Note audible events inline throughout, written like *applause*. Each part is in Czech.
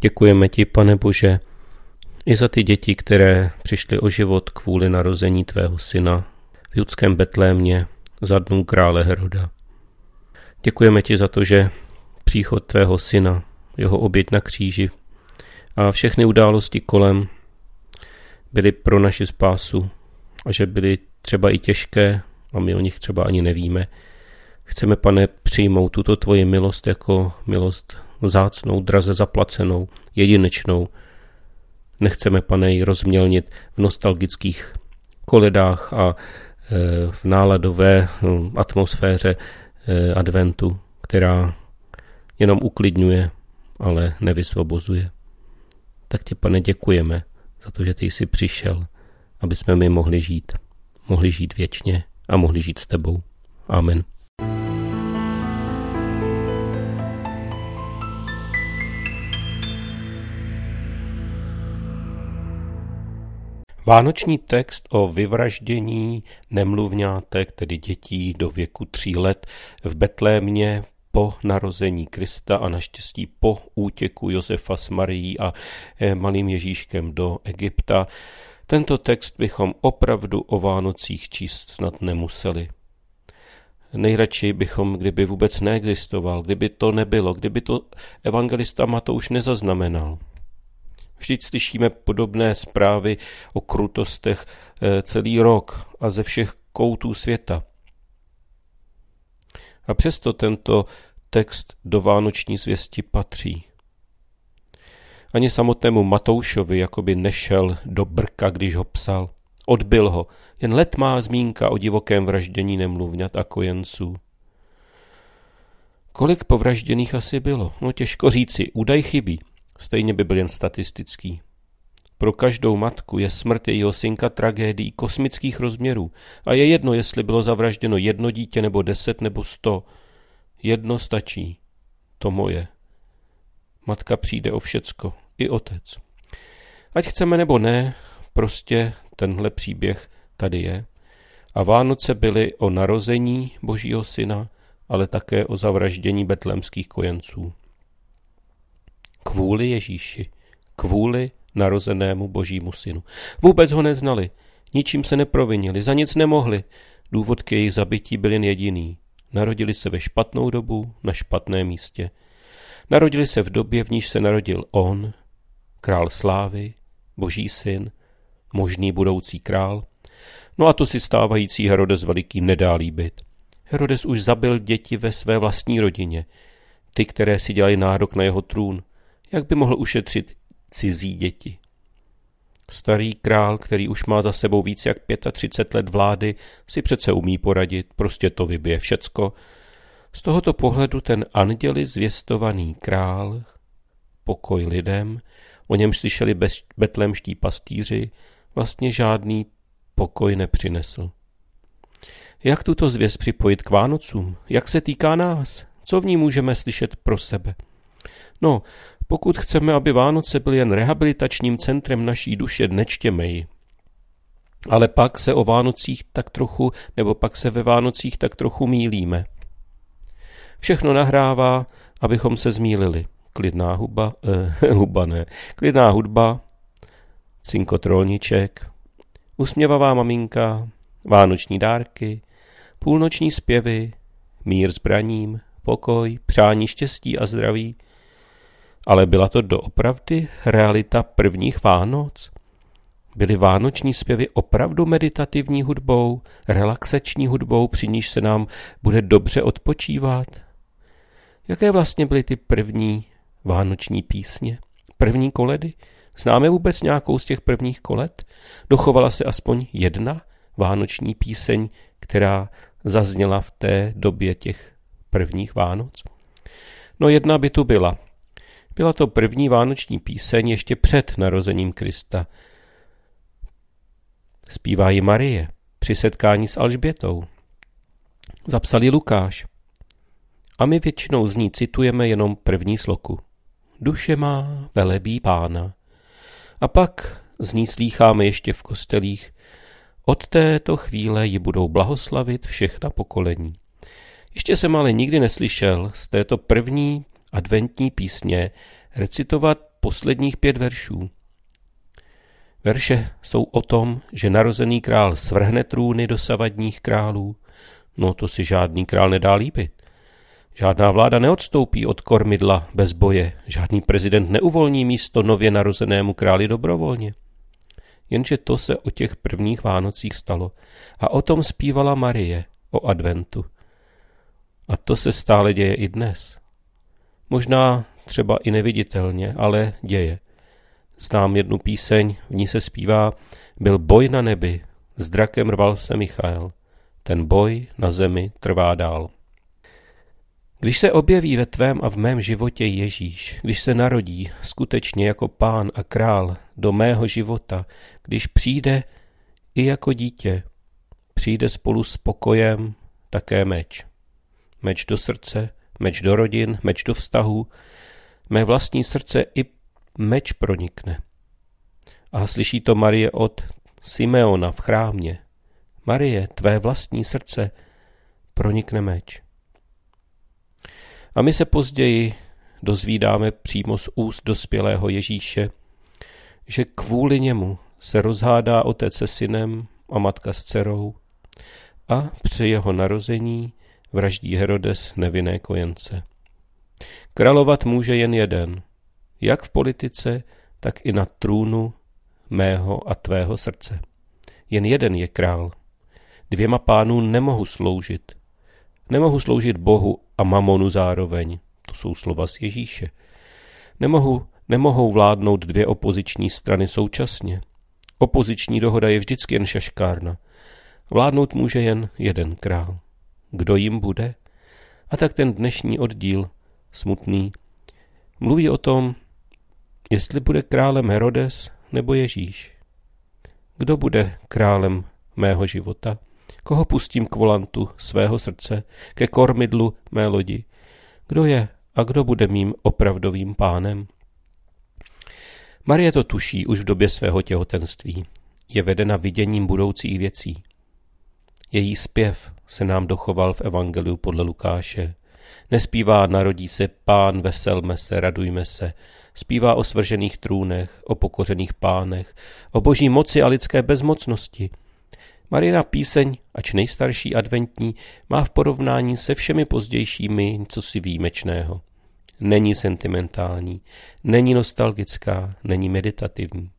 Děkujeme ti, pane Bože, i za ty děti, které přišly o život kvůli narození tvého syna v judském Betlémě za dnů krále Heroda. Děkujeme ti za to, že příchod tvého syna, jeho oběť na kříži a všechny události kolem byly pro naši spásu a že byly třeba i těžké a my o nich třeba ani nevíme. Chceme, pane, přijmout tuto tvoji milost jako milost zácnou, draze zaplacenou, jedinečnou. Nechceme, pane, ji rozmělnit v nostalgických koledách a e, v náladové hm, atmosféře e, adventu, která jenom uklidňuje, ale nevysvobozuje. Tak ti, pane, děkujeme za to, že ty jsi přišel, aby jsme my mohli žít. Mohli žít věčně a mohli žít s tebou. Amen. Vánoční text o vyvraždění nemluvňátek, tedy dětí do věku tří let v Betlémě po narození Krista a naštěstí po útěku Josefa s Marií a eh, malým Ježíškem do Egypta. Tento text bychom opravdu o Vánocích číst snad nemuseli. Nejradši bychom, kdyby vůbec neexistoval, kdyby to nebylo, kdyby to evangelista Matouš nezaznamenal. Vždyť slyšíme podobné zprávy o krutostech eh, celý rok a ze všech koutů světa. A přesto tento text do vánoční zvěsti patří. Ani samotnému Matoušovi jakoby nešel do brka, když ho psal. Odbil ho, jen let má zmínka o divokém vraždění nemluvňat a kojenců. Kolik povražděných asi bylo? No těžko říci, údaj chybí. Stejně by byl jen statistický. Pro každou matku je smrt jejího synka tragédií kosmických rozměrů a je jedno, jestli bylo zavražděno jedno dítě nebo deset nebo sto. Jedno stačí. To moje. Matka přijde o všecko. I otec. Ať chceme nebo ne, prostě tenhle příběh tady je. A Vánoce byly o narození Božího syna, ale také o zavraždění betlemských kojenců. Kvůli Ježíši, kvůli narozenému Božímu synu. Vůbec ho neznali, ničím se neprovinili, za nic nemohli. Důvod k jejich zabití byl jen jediný. Narodili se ve špatnou dobu, na špatném místě. Narodili se v době, v níž se narodil on, král slávy, boží syn, možný budoucí král. No a to si stávající Herodes velikým nedá líbit. Herodes už zabil děti ve své vlastní rodině, ty, které si dělali nárok na jeho trůn. Jak by mohl ušetřit cizí děti? Starý král, který už má za sebou víc jak 35 let vlády, si přece umí poradit, prostě to vybije všecko. Z tohoto pohledu ten anděli zvěstovaný král, pokoj lidem, o něm slyšeli betlemští pastýři, vlastně žádný pokoj nepřinesl. Jak tuto zvěst připojit k Vánocům? Jak se týká nás? Co v ní můžeme slyšet pro sebe? No, pokud chceme, aby Vánoce byly jen rehabilitačním centrem naší duše, nečtěme ji. Ale pak se o Vánocích tak trochu, nebo pak se ve Vánocích tak trochu mílíme. Všechno nahrává, abychom se zmílili. Klidná huba, eh, *laughs* huba ne, klidná hudba, cinkotrolniček, usměvavá maminka, vánoční dárky, půlnoční zpěvy, mír zbraním, pokoj, přání štěstí a zdraví – ale byla to doopravdy realita prvních Vánoc? Byly vánoční zpěvy opravdu meditativní hudbou, relaxační hudbou, při níž se nám bude dobře odpočívat? Jaké vlastně byly ty první vánoční písně? První koledy? Známe vůbec nějakou z těch prvních kolet? Dochovala se aspoň jedna vánoční píseň, která zazněla v té době těch prvních Vánoc? No jedna by tu byla. Byla to první vánoční píseň ještě před narozením Krista. Zpívá ji Marie při setkání s Alžbětou. Zapsali Lukáš. A my většinou z ní citujeme jenom první sloku. Duše má velebí pána. A pak z ní slýcháme ještě v kostelích. Od této chvíle ji budou blahoslavit všechna pokolení. Ještě jsem ale nikdy neslyšel z této první adventní písně recitovat posledních pět veršů. Verše jsou o tom, že narozený král svrhne trůny dosavadních králů. No to si žádný král nedá líbit. Žádná vláda neodstoupí od kormidla bez boje, žádný prezident neuvolní místo nově narozenému králi dobrovolně. Jenže to se o těch prvních Vánocích stalo a o tom zpívala Marie, o adventu. A to se stále děje i dnes. Možná třeba i neviditelně, ale děje. Znám jednu píseň, v ní se zpívá Byl boj na nebi, s drakem rval se Michael. Ten boj na zemi trvá dál. Když se objeví ve tvém a v mém životě Ježíš, když se narodí skutečně jako pán a král do mého života, když přijde i jako dítě, přijde spolu s pokojem také meč. Meč do srdce, meč do rodin, meč do vztahu, mé vlastní srdce i meč pronikne. A slyší to Marie od Simeona v chrámě. Marie, tvé vlastní srdce pronikne meč. A my se později dozvídáme přímo z úst dospělého Ježíše, že kvůli němu se rozhádá otec se synem a matka s dcerou a při jeho narození vraždí Herodes nevinné kojence. Královat může jen jeden, jak v politice, tak i na trůnu mého a tvého srdce. Jen jeden je král. Dvěma pánům nemohu sloužit. Nemohu sloužit Bohu a mamonu zároveň. To jsou slova z Ježíše. Nemohu, nemohou vládnout dvě opoziční strany současně. Opoziční dohoda je vždycky jen šaškárna. Vládnout může jen jeden král. Kdo jim bude? A tak ten dnešní oddíl, smutný, mluví o tom, jestli bude králem Herodes nebo Ježíš. Kdo bude králem mého života? Koho pustím k volantu svého srdce, ke kormidlu mé lodi? Kdo je a kdo bude mým opravdovým pánem? Marie to tuší už v době svého těhotenství. Je vedena viděním budoucích věcí. Její zpěv se nám dochoval v Evangeliu podle Lukáše. Nespívá narodí se pán, veselme se, radujme se. Zpívá o svržených trůnech, o pokořených pánech, o boží moci a lidské bezmocnosti – Marina píseň, ač nejstarší adventní, má v porovnání se všemi pozdějšími něco si výjimečného. Není sentimentální, není nostalgická, není meditativní.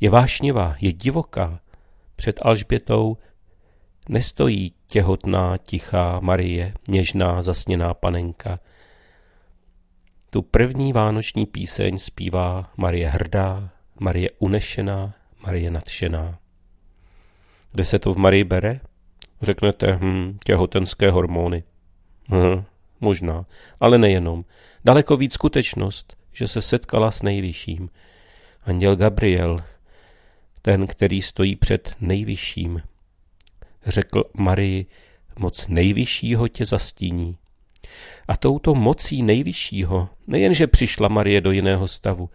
Je vášnivá, je divoká. Před Alžbětou nestojí těhotná, tichá Marie, něžná, zasněná panenka. Tu první vánoční píseň zpívá Marie hrdá, Marie unešená, Marie nadšená. Kde se to v Marii bere? Řeknete, hm, těhotenské hormony. Hm, možná, ale nejenom. Daleko víc skutečnost, že se setkala s nejvyšším. Anděl Gabriel, ten, který stojí před nejvyšším, řekl Marii, moc nejvyššího tě zastíní. A touto mocí nejvyššího nejenže přišla Marie do jiného stavu,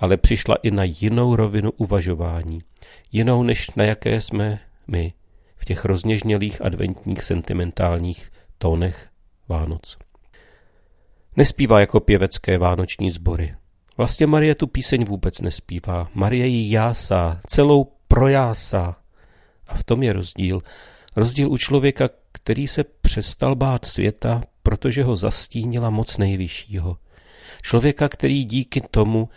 ale přišla i na jinou rovinu uvažování, jinou než na jaké jsme my v těch rozněžnělých adventních sentimentálních tónech Vánoc. Nespívá jako pěvecké vánoční sbory. Vlastně Marie tu píseň vůbec nespívá. Marie ji jásá, celou projásá. A v tom je rozdíl. Rozdíl u člověka, který se přestal bát světa, protože ho zastínila moc nejvyššího. Člověka, který díky tomu,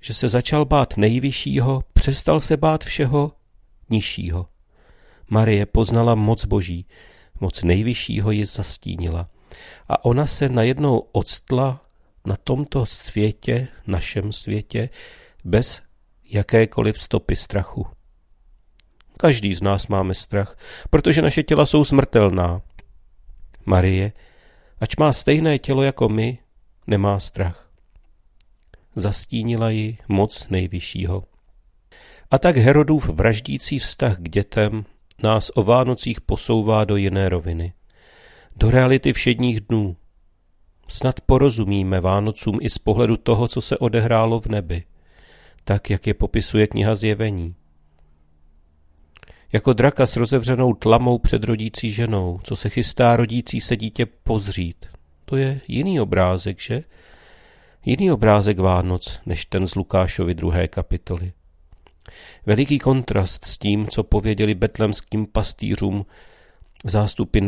že se začal bát nejvyššího, přestal se bát všeho nižšího. Marie poznala moc boží, moc nejvyššího ji zastínila. A ona se najednou odstla na tomto světě, našem světě, bez jakékoliv stopy strachu. Každý z nás máme strach, protože naše těla jsou smrtelná. Marie, ač má stejné tělo jako my, nemá strach. Zastínila ji moc nejvyššího. A tak Herodův vraždící vztah k dětem nás o Vánocích posouvá do jiné roviny. Do reality všedních dnů. Snad porozumíme Vánocům i z pohledu toho, co se odehrálo v nebi, tak, jak je popisuje kniha Zjevení. Jako draka s rozevřenou tlamou před rodící ženou, co se chystá rodící se dítě pozřít. To je jiný obrázek, že? Jiný obrázek Vánoc než ten z Lukášovy druhé kapitoly. Veliký kontrast s tím, co pověděli betlemským pastýřům zástupy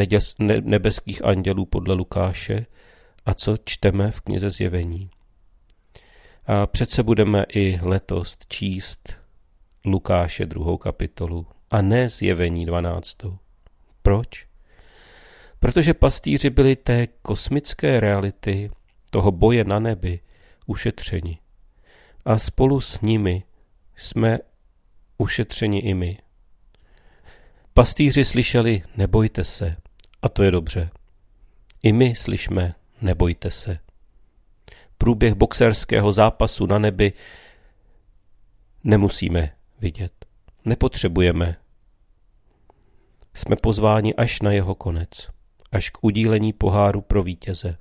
nebeských andělů podle Lukáše a co čteme v knize Zjevení. A přece budeme i letos číst Lukáše druhou kapitolu a ne Zjevení dvanáctou. Proč? Protože pastýři byli té kosmické reality, toho boje na nebi, ušetřeni. A spolu s nimi jsme ušetřeni i my. Pastýři slyšeli, nebojte se, a to je dobře. I my slyšme, nebojte se. Průběh boxerského zápasu na nebi nemusíme vidět. Nepotřebujeme. Jsme pozváni až na jeho konec, až k udílení poháru pro vítěze.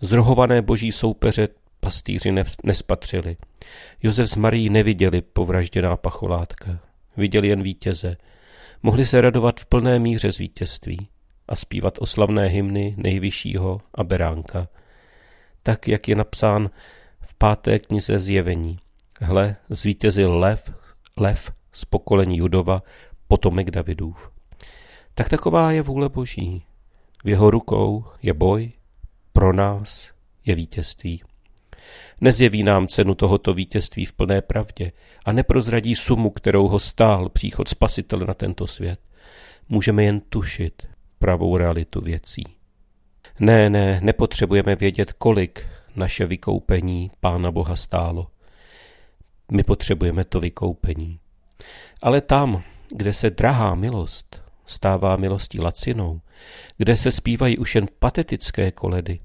Zrohované boží soupeře pastýři nespatřili. Josef s Marií neviděli povražděná pacholátka. Viděli jen vítěze. Mohli se radovat v plné míře z vítězství a zpívat oslavné hymny nejvyššího a beránka. Tak, jak je napsán v páté knize zjevení. Hle, zvítězil lev, lev z pokolení Judova, potomek Davidův. Tak taková je vůle Boží. V jeho rukou je boj, pro nás je vítězství. Nezjeví nám cenu tohoto vítězství v plné pravdě a neprozradí sumu, kterou ho stál příchod spasitele na tento svět. Můžeme jen tušit pravou realitu věcí. Ne, ne, nepotřebujeme vědět, kolik naše vykoupení Pána Boha stálo. My potřebujeme to vykoupení. Ale tam, kde se drahá milost stává milostí lacinou, kde se zpívají už jen patetické koledy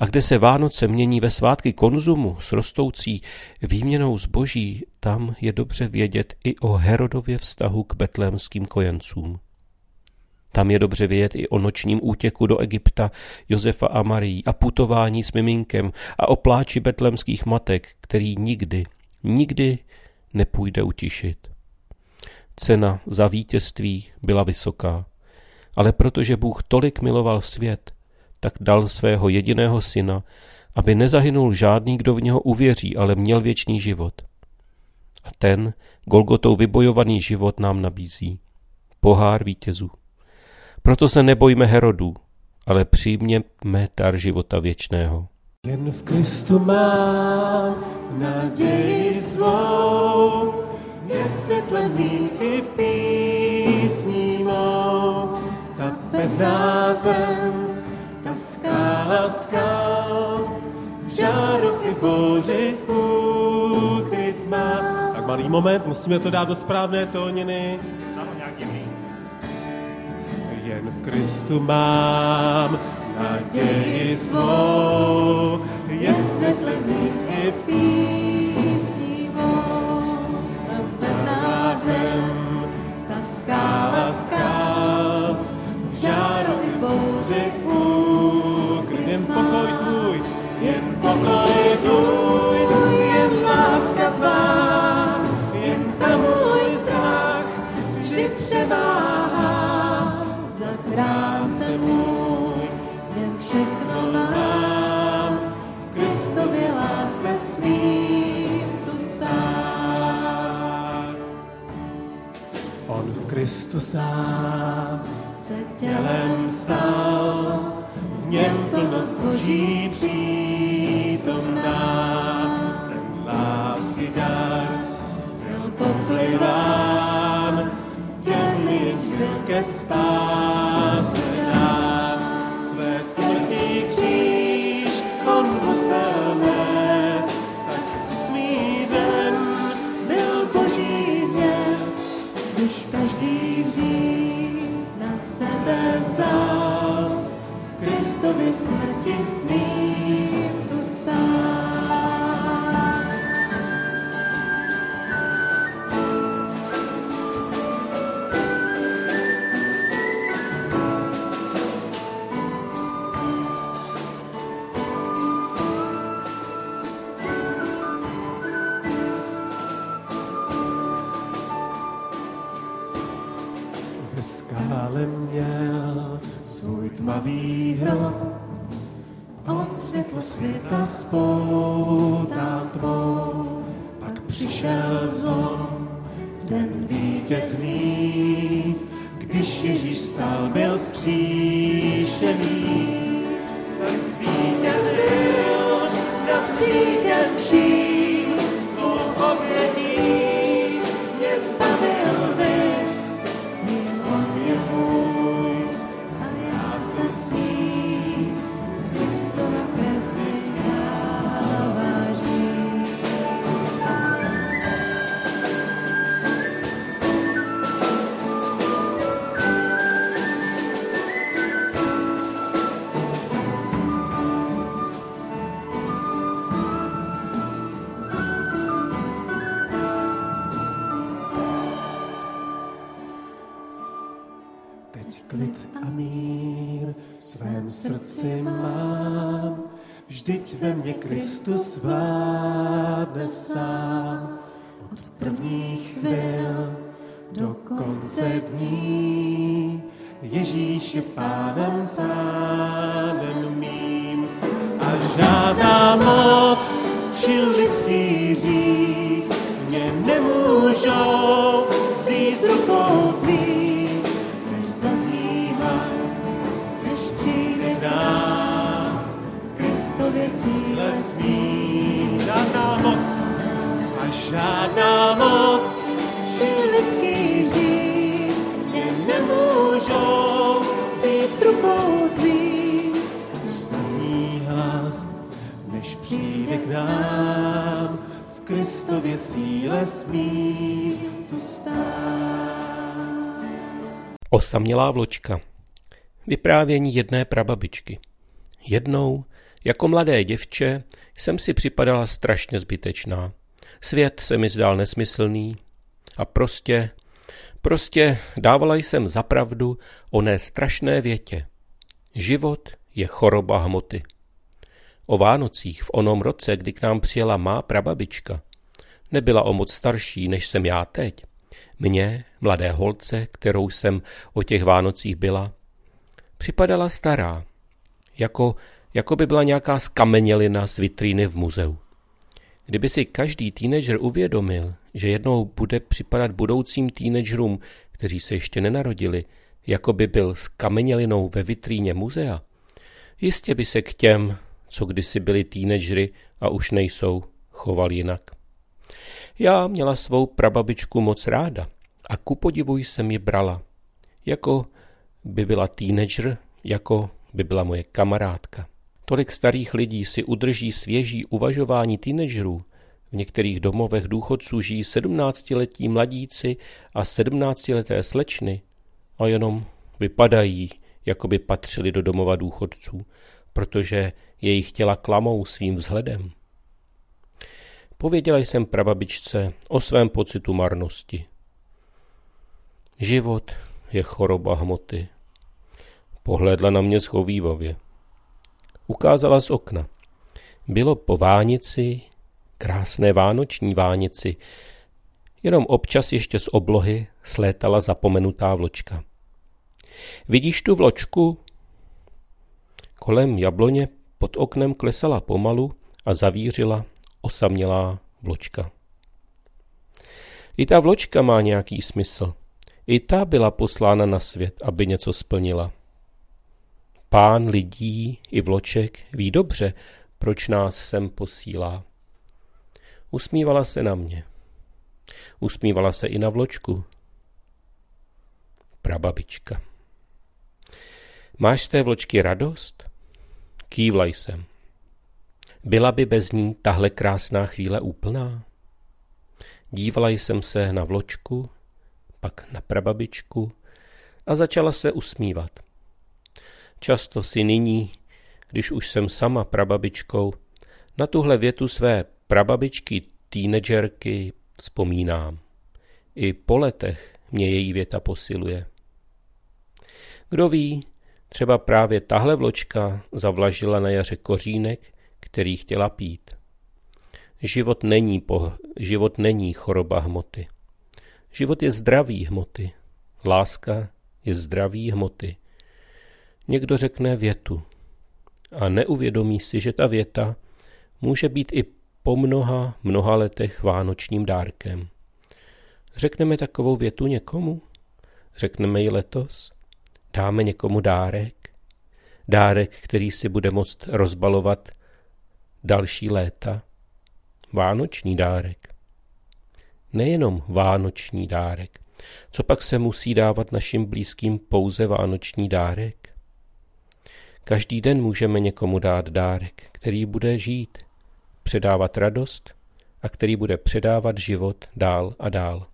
a kde se Vánoce mění ve svátky konzumu s rostoucí výměnou zboží, tam je dobře vědět i o Herodově vztahu k betlémským kojencům. Tam je dobře vědět i o nočním útěku do Egypta Josefa a Marii a putování s miminkem a o pláči betlemských matek, který nikdy, nikdy nepůjde utišit. Cena za vítězství byla vysoká, ale protože Bůh tolik miloval svět, tak dal svého jediného syna, aby nezahynul žádný, kdo v něho uvěří, ale měl věčný život. A ten Golgotou vybojovaný život nám nabízí. Pohár vítězů. Proto se nebojme Herodů, ale přijměme dar života věčného. Jen v Kristu mám naději svou, je světlem i písní mou, ta pevná zem, ta skála skál, žáru i bouři ukryt má. Tak malý moment, musíme to dát do správné tóniny. Jen v Kristu mám naději svou, je světlem i písní žáru i bouři ukryt. Jen pokoj tvůj, jen pokoj tvůj, Ve skále měl svůj tmavý hrob, on světlo světa spoután tvou. Pak přišel zlom v den vítězný, když Ježíš stál, byl vzkříšený. Konce dní, Ježíš je pánem, pánem mým. A žádná moc či lidský hřích mě nemůžou vzít z rukou tvých, než zazní hlas, než přijde nám, Kristově síle sní. Žádná moc a žádná moc než přijde k nám, v Kristově síle smí tu stát. Osamělá vločka. Vyprávění jedné prababičky. Jednou, jako mladé děvče, jsem si připadala strašně zbytečná. Svět se mi zdál nesmyslný a prostě, prostě dávala jsem zapravdu oné strašné větě. Život je choroba hmoty. O Vánocích v onom roce, kdy k nám přijela má prababička, nebyla o moc starší, než jsem já teď. Mně, mladé holce, kterou jsem o těch Vánocích byla, připadala stará, jako, jako by byla nějaká skamenělina z vitríny v muzeu. Kdyby si každý teenager uvědomil, že jednou bude připadat budoucím teenagerům, kteří se ještě nenarodili, jako by byl skamenělinou ve vitríně muzea, jistě by se k těm, co kdysi byli teenagery a už nejsou, choval jinak. Já měla svou prababičku moc ráda a ku podivu jsem ji brala. Jako by byla teenager, jako by byla moje kamarádka. Tolik starých lidí si udrží svěží uvažování teenagerů. V některých domovech důchodců žijí sedmnáctiletí mladíci a sedmnáctileté slečny a jenom vypadají, jako by patřili do domova důchodců, protože jejich těla klamou svým vzhledem. Pověděla jsem prababičce o svém pocitu marnosti. Život je choroba hmoty. Pohlédla na mě schovývavě. Ukázala z okna. Bylo po vánici, krásné vánoční vánici, jenom občas ještě z oblohy slétala zapomenutá vločka. Vidíš tu vločku? Kolem jabloně pod oknem klesala pomalu a zavířila osamělá vločka. I ta vločka má nějaký smysl. I ta byla poslána na svět, aby něco splnila. Pán lidí i vloček ví dobře, proč nás sem posílá. Usmívala se na mě. Usmívala se i na vločku. Prababička. Máš z té vločky radost? Kývla jsem. Byla by bez ní tahle krásná chvíle úplná? Dívala jsem se na vločku, pak na prababičku a začala se usmívat. Často si nyní, když už jsem sama prababičkou, na tuhle větu své prababičky teenagerky vzpomínám. I po letech mě její věta posiluje. Kdo ví, třeba právě tahle vločka zavlažila na jaře kořínek, který chtěla pít. Život není, po, život není choroba hmoty. Život je zdraví hmoty. Láska je zdraví hmoty. Někdo řekne větu. a neuvědomí si, že ta věta může být i po mnoha, mnoha letech vánočním dárkem. Řekneme takovou větu někomu? Řekneme ji letos? Dáme někomu dárek? Dárek, který si bude moct rozbalovat další léta? Vánoční dárek. Nejenom vánoční dárek. Co pak se musí dávat našim blízkým pouze vánoční dárek? Každý den můžeme někomu dát dárek, který bude žít, předávat radost a který bude předávat život dál a dál.